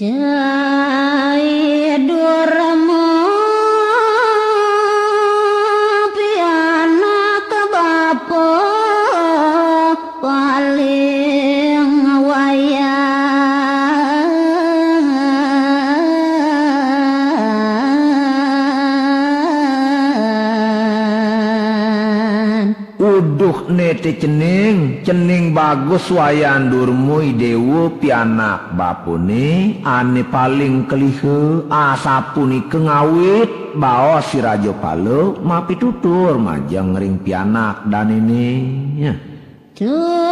Cair durmu piana kebapo paling wayan uduh nete cene cening bagus wayan durmui dewu pianak bapune ane paling kelihe asapuni kengawit bawa si rajo palo mapi tutur majeng ring pianak dan ini ya. Tumbuh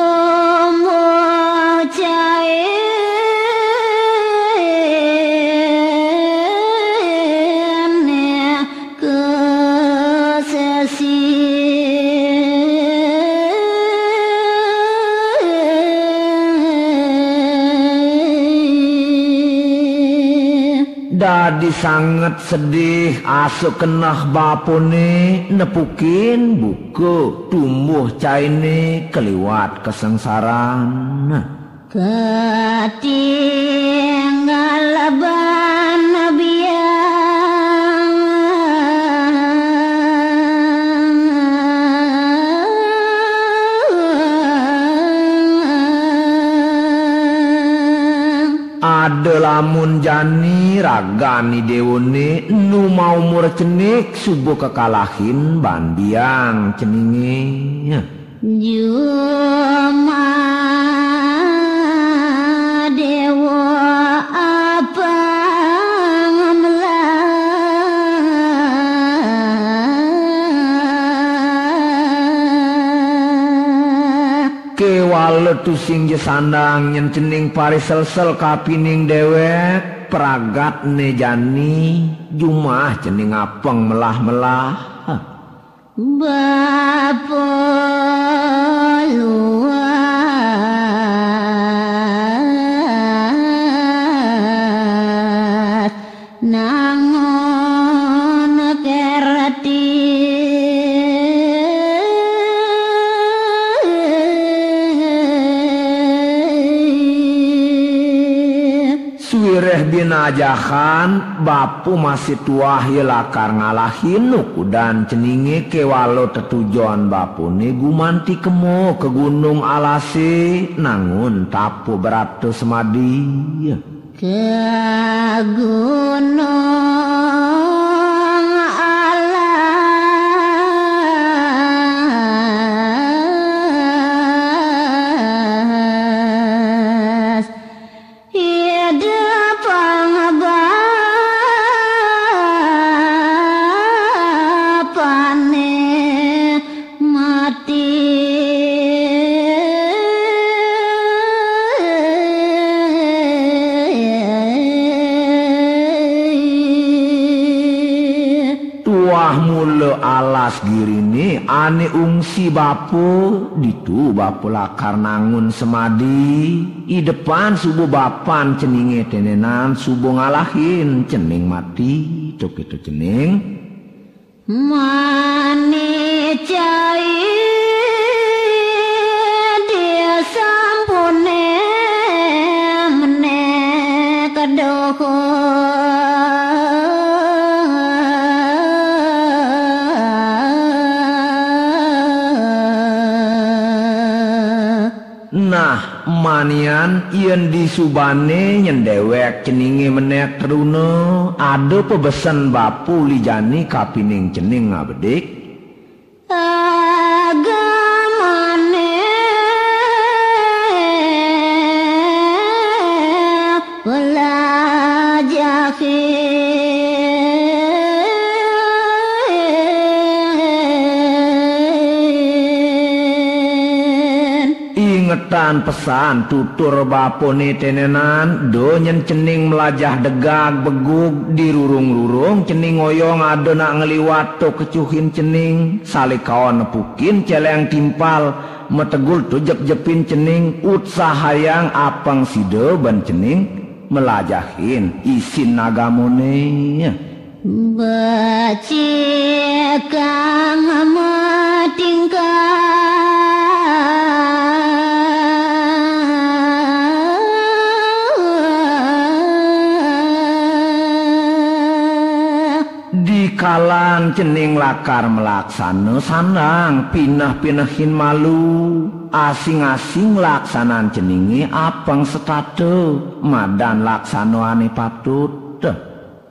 Dadi sangat sedih asuk kenah bapune nepukin buku tumbuh caine keliwat kesengsaraan. Ketinggal lamun jani ragani dewone nu mau mur cenik subuh kekalahin bandiang ceninge Juma dewa apa letu sing sandang nyen cening pari sel-sel kapining dewek pragat nejani jumah cening apeng melah-melah. Bapak ajahan Bapu masih tua hilakar ngalahin nuku dan ceningi kewalo tetujuan Bapu. Ni gumanti kemo ke gunung alasi nangun tapu beratus semadi ke gunung ungsi bapu ditu bapu lakar nangun semadi. I depan subuh bapan ceninge tenenan subuh ngalahin cening mati. Cok itu cening mane cai dia sampune mene kadohon manian yen disubane nyendewek ceninge menek teruna ada pebesen bapu lijani kapining cening ngabedik ingetan pesan tutur bapone tenenan. Donyen cening melajah degag begug di rurung-rurung cening oyong ada nak ngeliwat to kecuhin cening. Salik kawan nepukin celeng timpal. Metegul tu jep-jepin cening. Utsah hayang apang side ban cening. Melajahin isin nagamone. Baci jening lakar melaksana sanang pinah-pinahin malu asing-asing laksanan jenenge abang setado madan laksanane patut.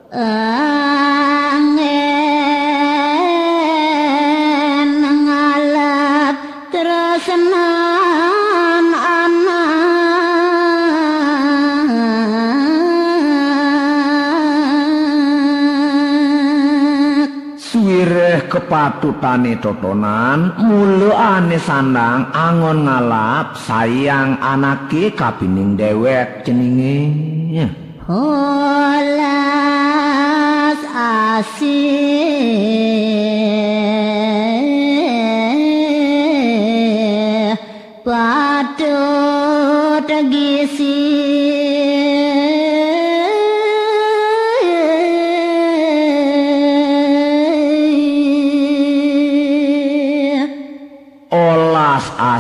Ah. Kepatutane totonan muluane sandang angon ngalap sayang anake kapining dewek ceninge Holas asih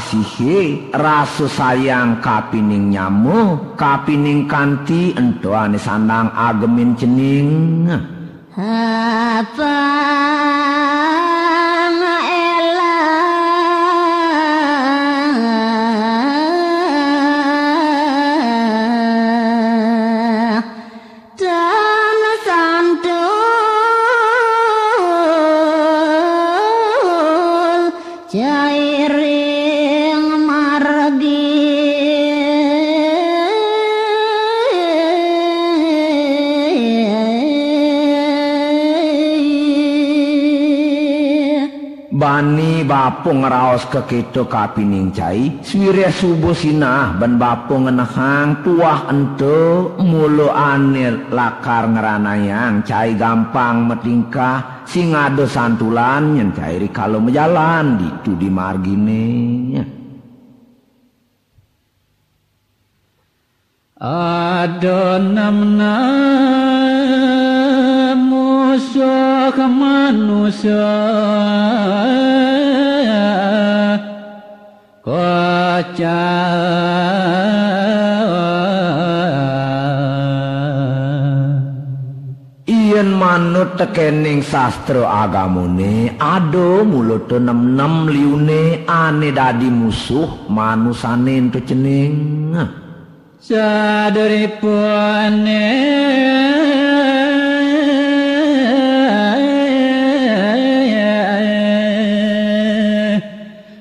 olas asihe rasa sayang kapining nyamu kapining kanthi entoane sandang agemin cening Apa bapung raos keketo kapining cai swire subuh sinah ban bapung ngenahang tuah ente mulu anil lakar ngeranayang cai gampang metingkah sing ado santulan yen cai kalau mejalan ditu di margine Ada namna musuh manusia Kocak Ien manut tekening sastra agamune ado mulut nem-nem liune ane dadi musuh manusane ento cening Sadaripun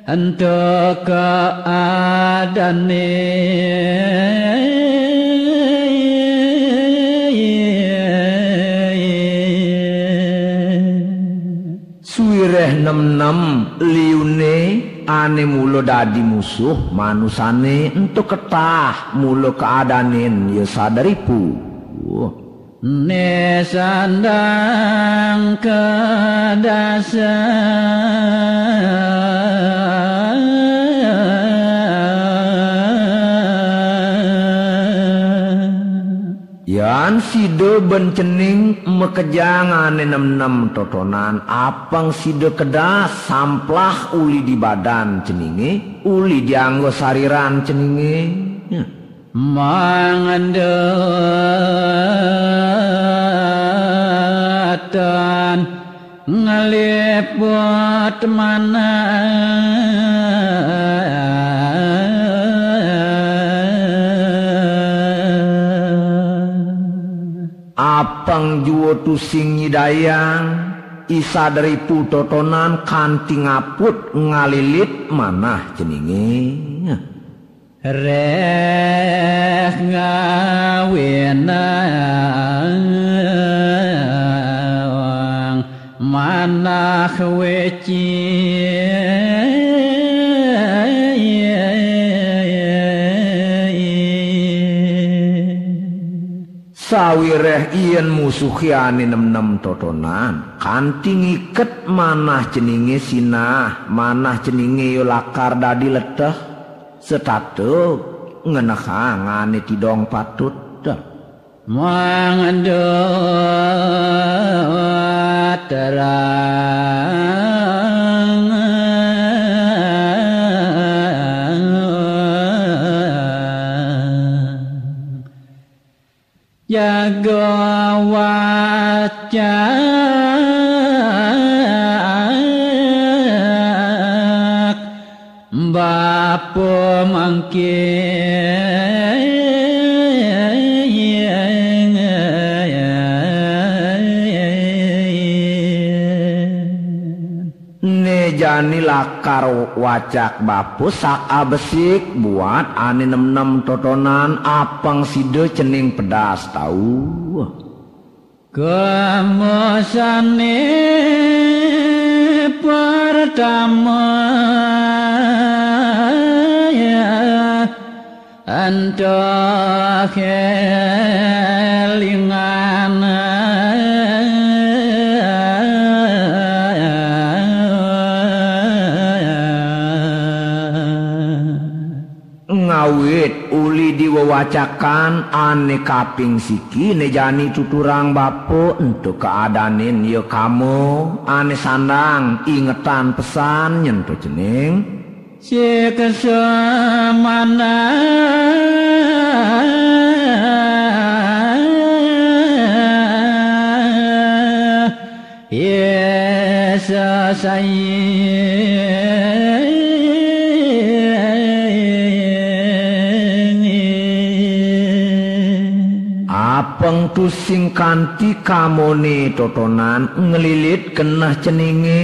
Untuk keadane Suwireh nem-nem liune ane mulo dadi musuh manusane ento ketah mulo keadanin ya sadaripu. Wah. Ne sandang kedasa Yan sida bencening mekejangane nem-nem totonan. Apang sida kedas samplah uli di badan ceninge uli dianggo sariran ceninge. Ya. Mangandatan ngeliput mana apang juwo tusing nyidayang isa dari putotonan kanti ngaput ngalilit manah ceninge Ya. Reh ngawinang manah weci sawireh ien musuhiane nem-nem totonan kanti ngiket manah ceninge sinah manah ceninge yo lakar dadi leteh setate ngenehangane tidong patut terang. Jaga wajah apa mangkin janilah karo wacak bapu saka besik buat ane nem nem totonan apang sido cening pedas tahu kemusane pertama Anta kelingan ngawit uli diwawacakan ane kaping siki nejani tuturang bapu untuk keadanin ya kamu. Ane sandang ingetan pesan nyentuh chê cơ sơ man á ye sa say apeng tusing kanti kamone totonan ngelilit kenah ceninge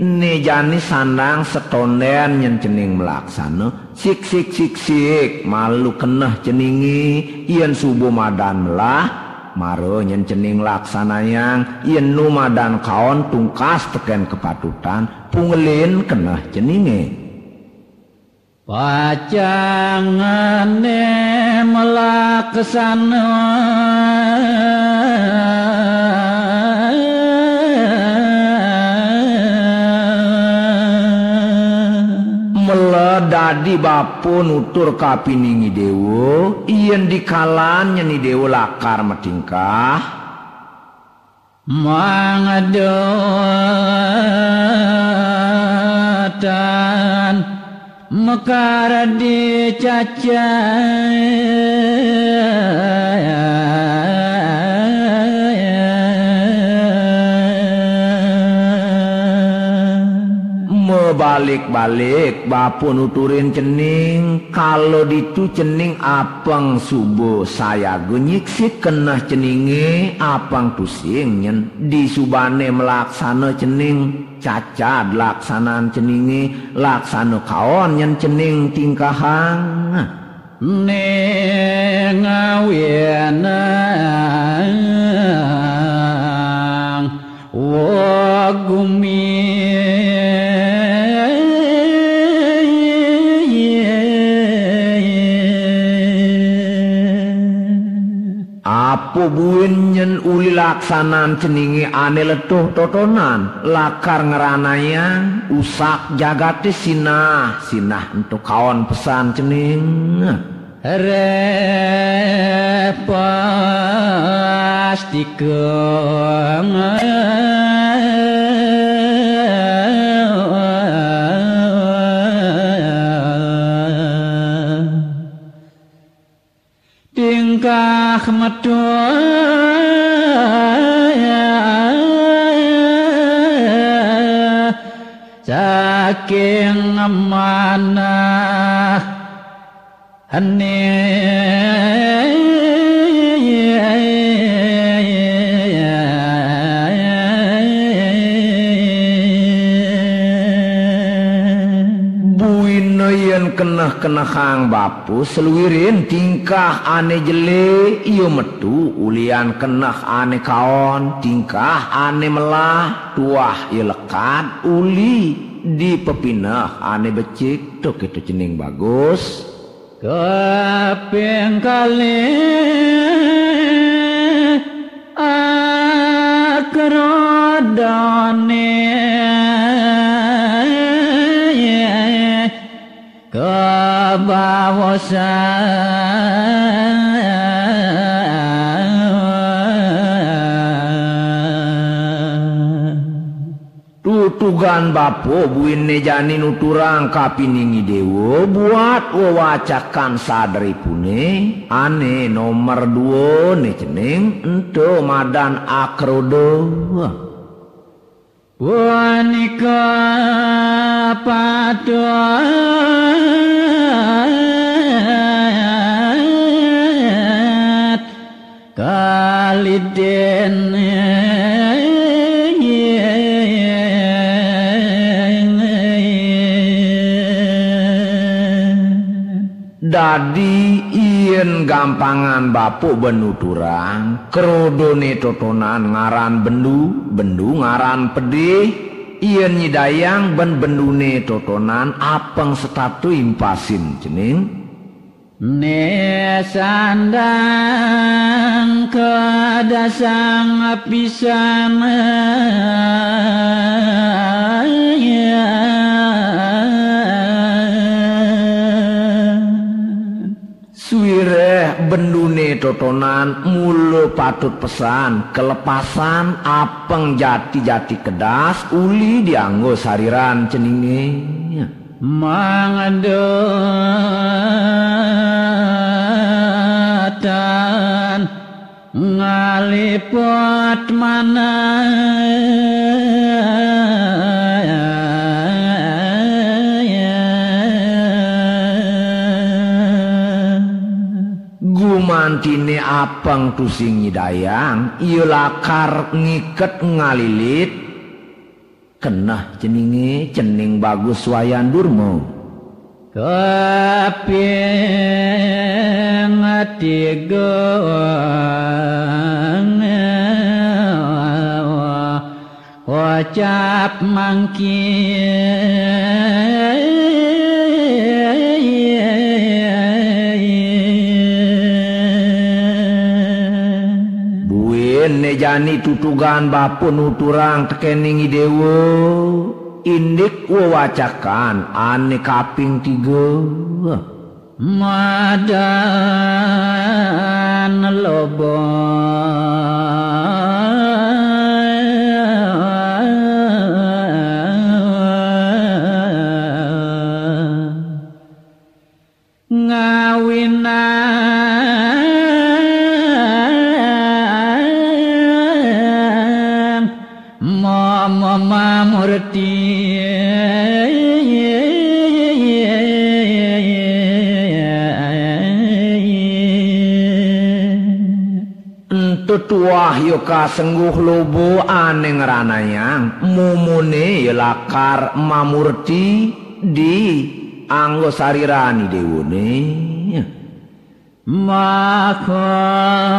nejani sandang setonden nyen cening melaksana. Sik sik sik sik malu kenah ceninge yen subuh madan melah maro nyen cening laksanayang yen numadan kaon tungkas teken kepatutan pungelin kenah ceninge Pacangane melaksana meledadi bapu nutur kapiningi dewo yen dikalan nyeni dewo lakar metingkah Mangadatan Mekar dicacah balik-balik bapun uturin cening. Kalau ditu cening apang subuh saya genyik sih kena ceninge apang pusing di subane melaksana cening. Cacad laksanaan ceninge laksana kaon nyen cening tingkahang. Nengawenang wagumi Apo buin nyen uli laksanaan ceningi ane letuh totonan. Lakar ngeranayang usak jagate sinah. Sinah untuk kawan pesan cening repastikeun tingkah rahmatullah saking amanah hening Buino yen kenah-kenah hang bapu seluwirin tingkah ane jele iyo metu ulian kenah ane kaon tingkah ane melah tuah iyo lekat uli di pepinah ane becik tok itu cening bagus. Kaping kali akrodone tutugan bapo buin nejani nuturang kapiningi dewo buat wawacakan sadari pune ane nomor dua ne cening ento madan akrodo. Wanika padat dadi yen gampangan bapuk benuturan krodone totonan ngaran bendu bendu ngaran pedih yen nyidayang ben bendune totonan apeng setatu impasin cening Ne sandang kadasang pisan Suwireh bendune totonan mulu patut pesan kelepasan apeng jati-jati kedas uli dianggo sariran ceninge mangedatan ngalipot mana Gumantine apeng tusing nyidayang ieu lakar ngiket ngalilit. Kenah ceninge cening bagus wayan durmo Kaping tiga Wacap mangki Buin nejani tutugan bapun nuturang tekeningi dewo indik wawacakan ane kaping tiga. Madan lobo Entut wahyu kasengguh lobo ane ngeranayang. Mumune ya lakar mamurti di anggo sarirani dewone. Maka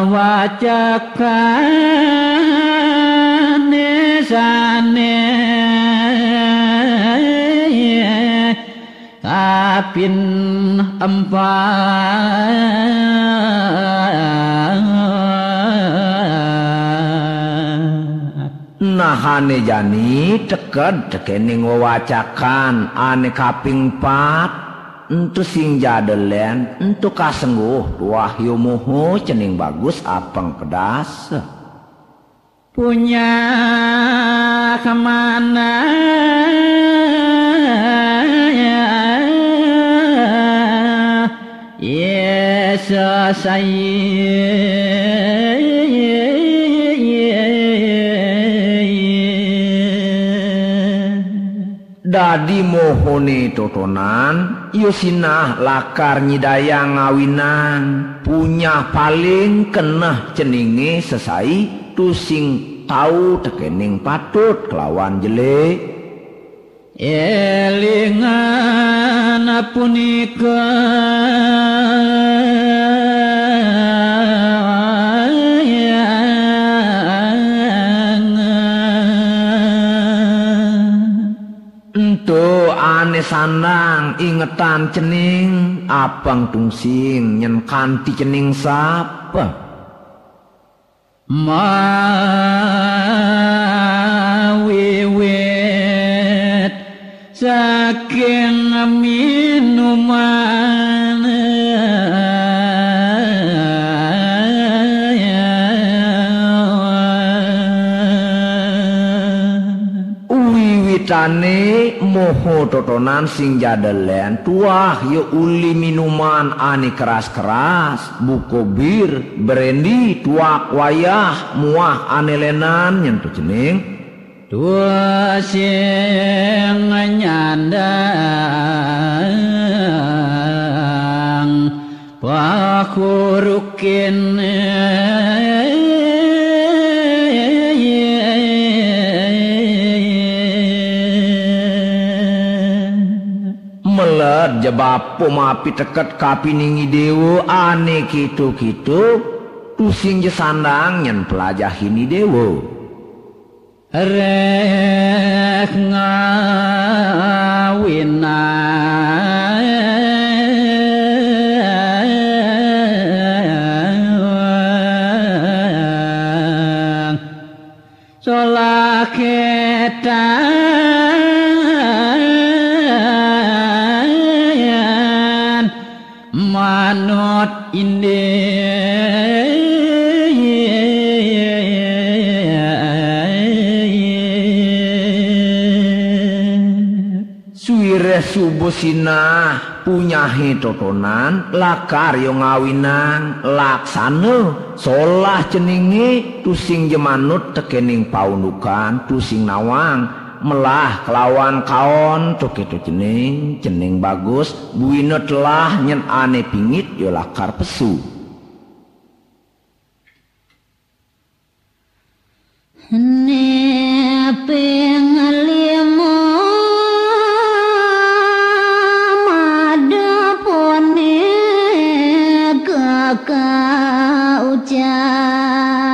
wacakan nesane kapin empat Nahane jani teked tekening wawacakan ane kaping pat Entu sing jadelen entu kasengguh wahyu moho cening bagus apeng pedas punya ke mana? Yesus Dadi mohone totonan Yusinah lakar nyidayang ngawinan. Punya paling keneh ceninge sesai Tusing tau tekening patut kelawan jelek. Elingan punika Ento ane sandang ingetan cening Apang tungsing nyen kanti cening sapa? Mawiwit saking minuman Wiwitane moho totonan sing jadelen. Tuah yo uli minuman ane keras-keras. Buko bir brandy tuak wayah muah ane lenan nyentuh cening Dua sing nyandang Pakurukin je Bappo api teket kapi ningi Dewo aneh gitu-gitu pusing je sandang yang pelajah ini Dewo. Rek ngawinah solaketa manut inde suire subuh sinah punyahe totonan lakar yo ngawinang laksana solah ceninge tusing jemanut tekening paunukan tusing nawang melah kelawan kaon. Toketo cening cening bagus. Buina telah nyen ane pingit yo lakar pesu. Nepeng limo madapone kakak ucap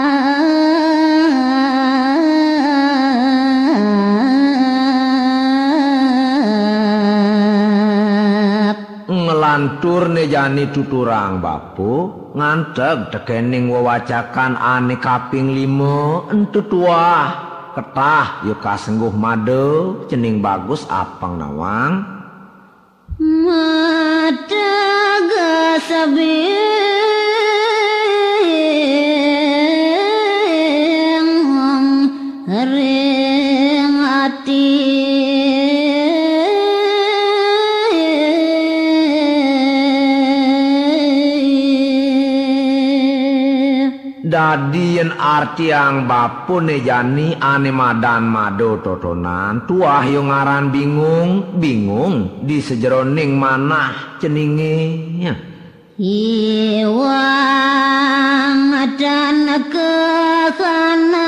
ngelantur nejani tuturang bapu nganteg tekening wewacakan ane kaping limo entu tuah ketah yuk kasengguh made cening bagus apang nawang. Mata gasabing dadi yen artiang bapu nejani ane madan mado totonan. Tuah yo ngaran bingung bingung. Di sejeroning manah ceninge ya. Iwang dan kekanan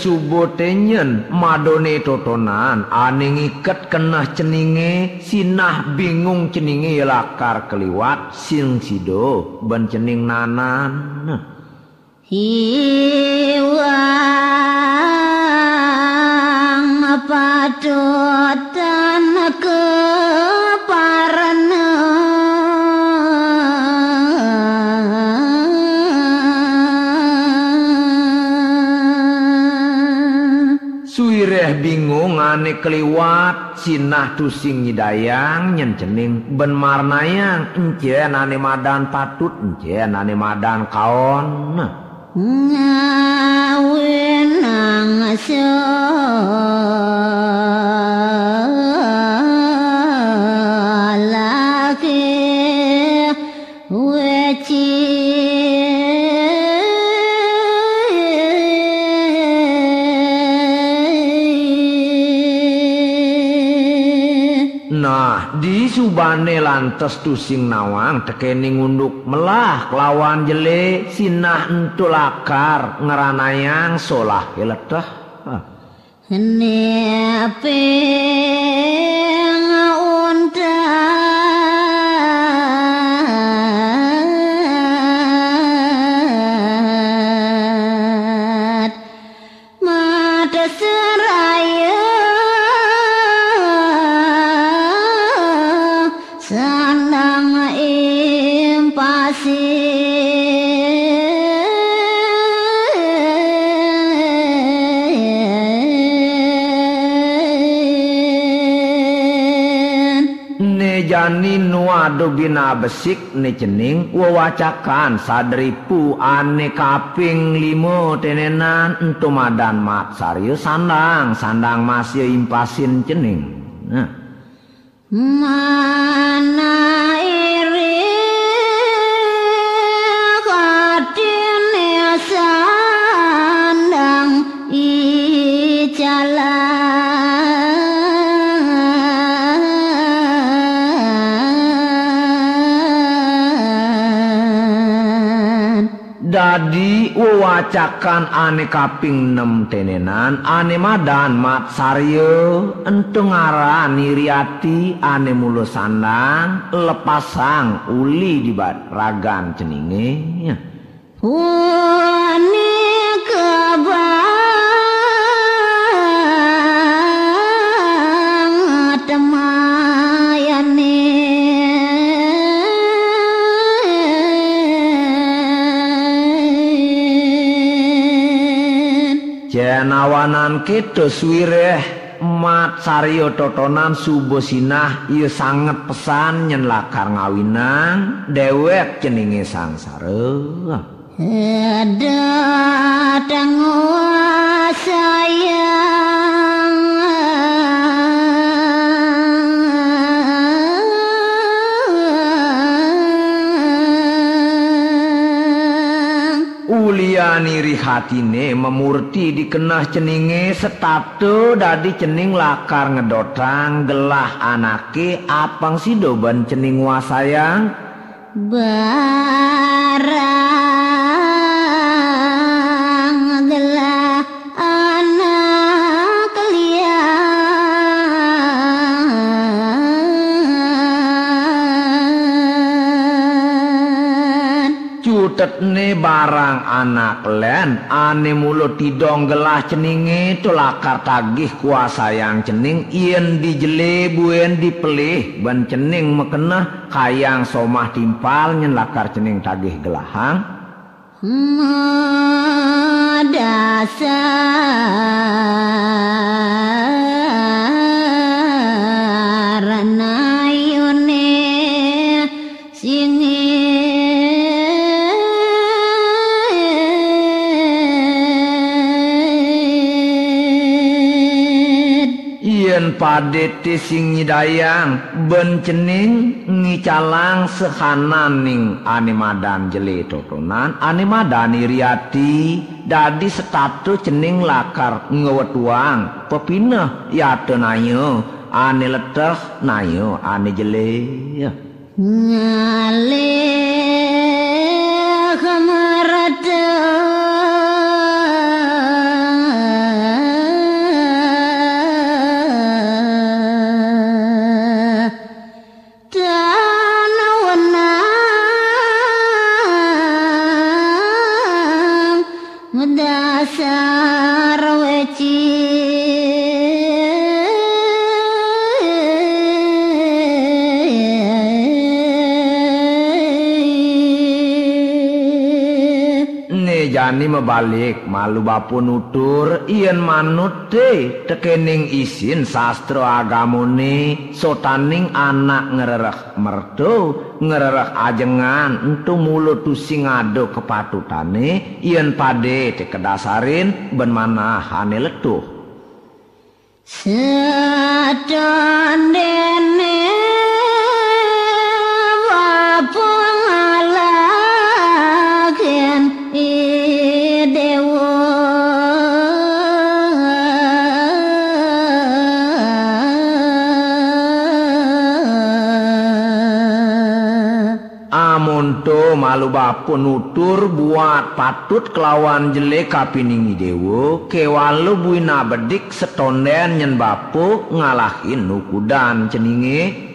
subuh tenyen madone totonan. Ane ngiket kenah ceninge sinah bingung ceninge lakar keliwat. Sing sido ben cening nanan. Iwang padutan mane keliwat Sinah tusing ngidayang nyencening ben marnayang encen ane madan patut encen ane madan kaon ngawin nang Subane lantes tusing nawang tekening unduk melah kelawan jele sinah entu lakar ngeranayang solah keletah. Hah. Nejani nuadu bina besik ne cening wewacakan sadripu ane kaping limo tenenan entu madan mat sarius sandang sandang masih impasin cening. Nah. mana Dadi wewacakan ane kaping 6 tenenan ane madan mat saryo entung ngaran niriati ane mulu sandang lepasang uli di ragan ceninge ya. Jenawanan kita swireh mat saryo totonan subo sinah ieu sanget pesan nyen lakar ngawinang dewek ceninge sangsara. datang sayang rihatine memurti dikenah ceninge setato dadi cening lakar ngedotang gelah anake. Apang sidoban cening wasayang? Barang barang anak len ane mulo tidong gelah ceninge tulakar tagih kuasa yang cening. Ien dijele buen dipelih ban cening mekenah kayang somah timpal nyen cening tagih gelahang. Madasar Ien padete sing nyidayang ben cening ngicalang sehananing ane madan jele totonan ane madan iriati dadi setatu cening lakar ngewetuang pepineh yate nayo ane leteh nayo ane jele ngalih jani mebalik malu bapu nutur ien manut te tekening isin sastra agamone sotaning anak ngerereh merdo ngerereh ajengan entu mulut tusing ngado kepatutane ien pade te kedasarin ben manahane letuh wapung to malu bapu nutur buat patut kelawan jelek kapiningi dewo kewalu buina bedik setonden nyen bapu ngalahin nukudan ceninge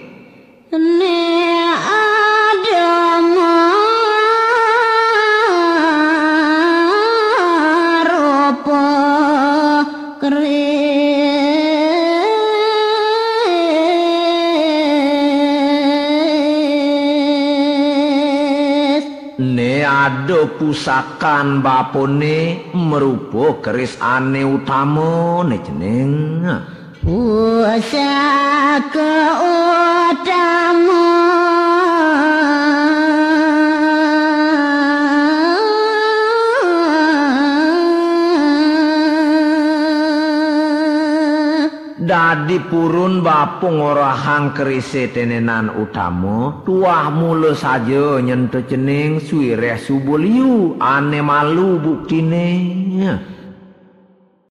ado pusakan bapone merupo keris ane utama ne jeneng. Pusaka utama dadi purun bapung orahang kerise tenenan utama tuah mula saja nyentuh cening suireh subuh liu ane malu buktine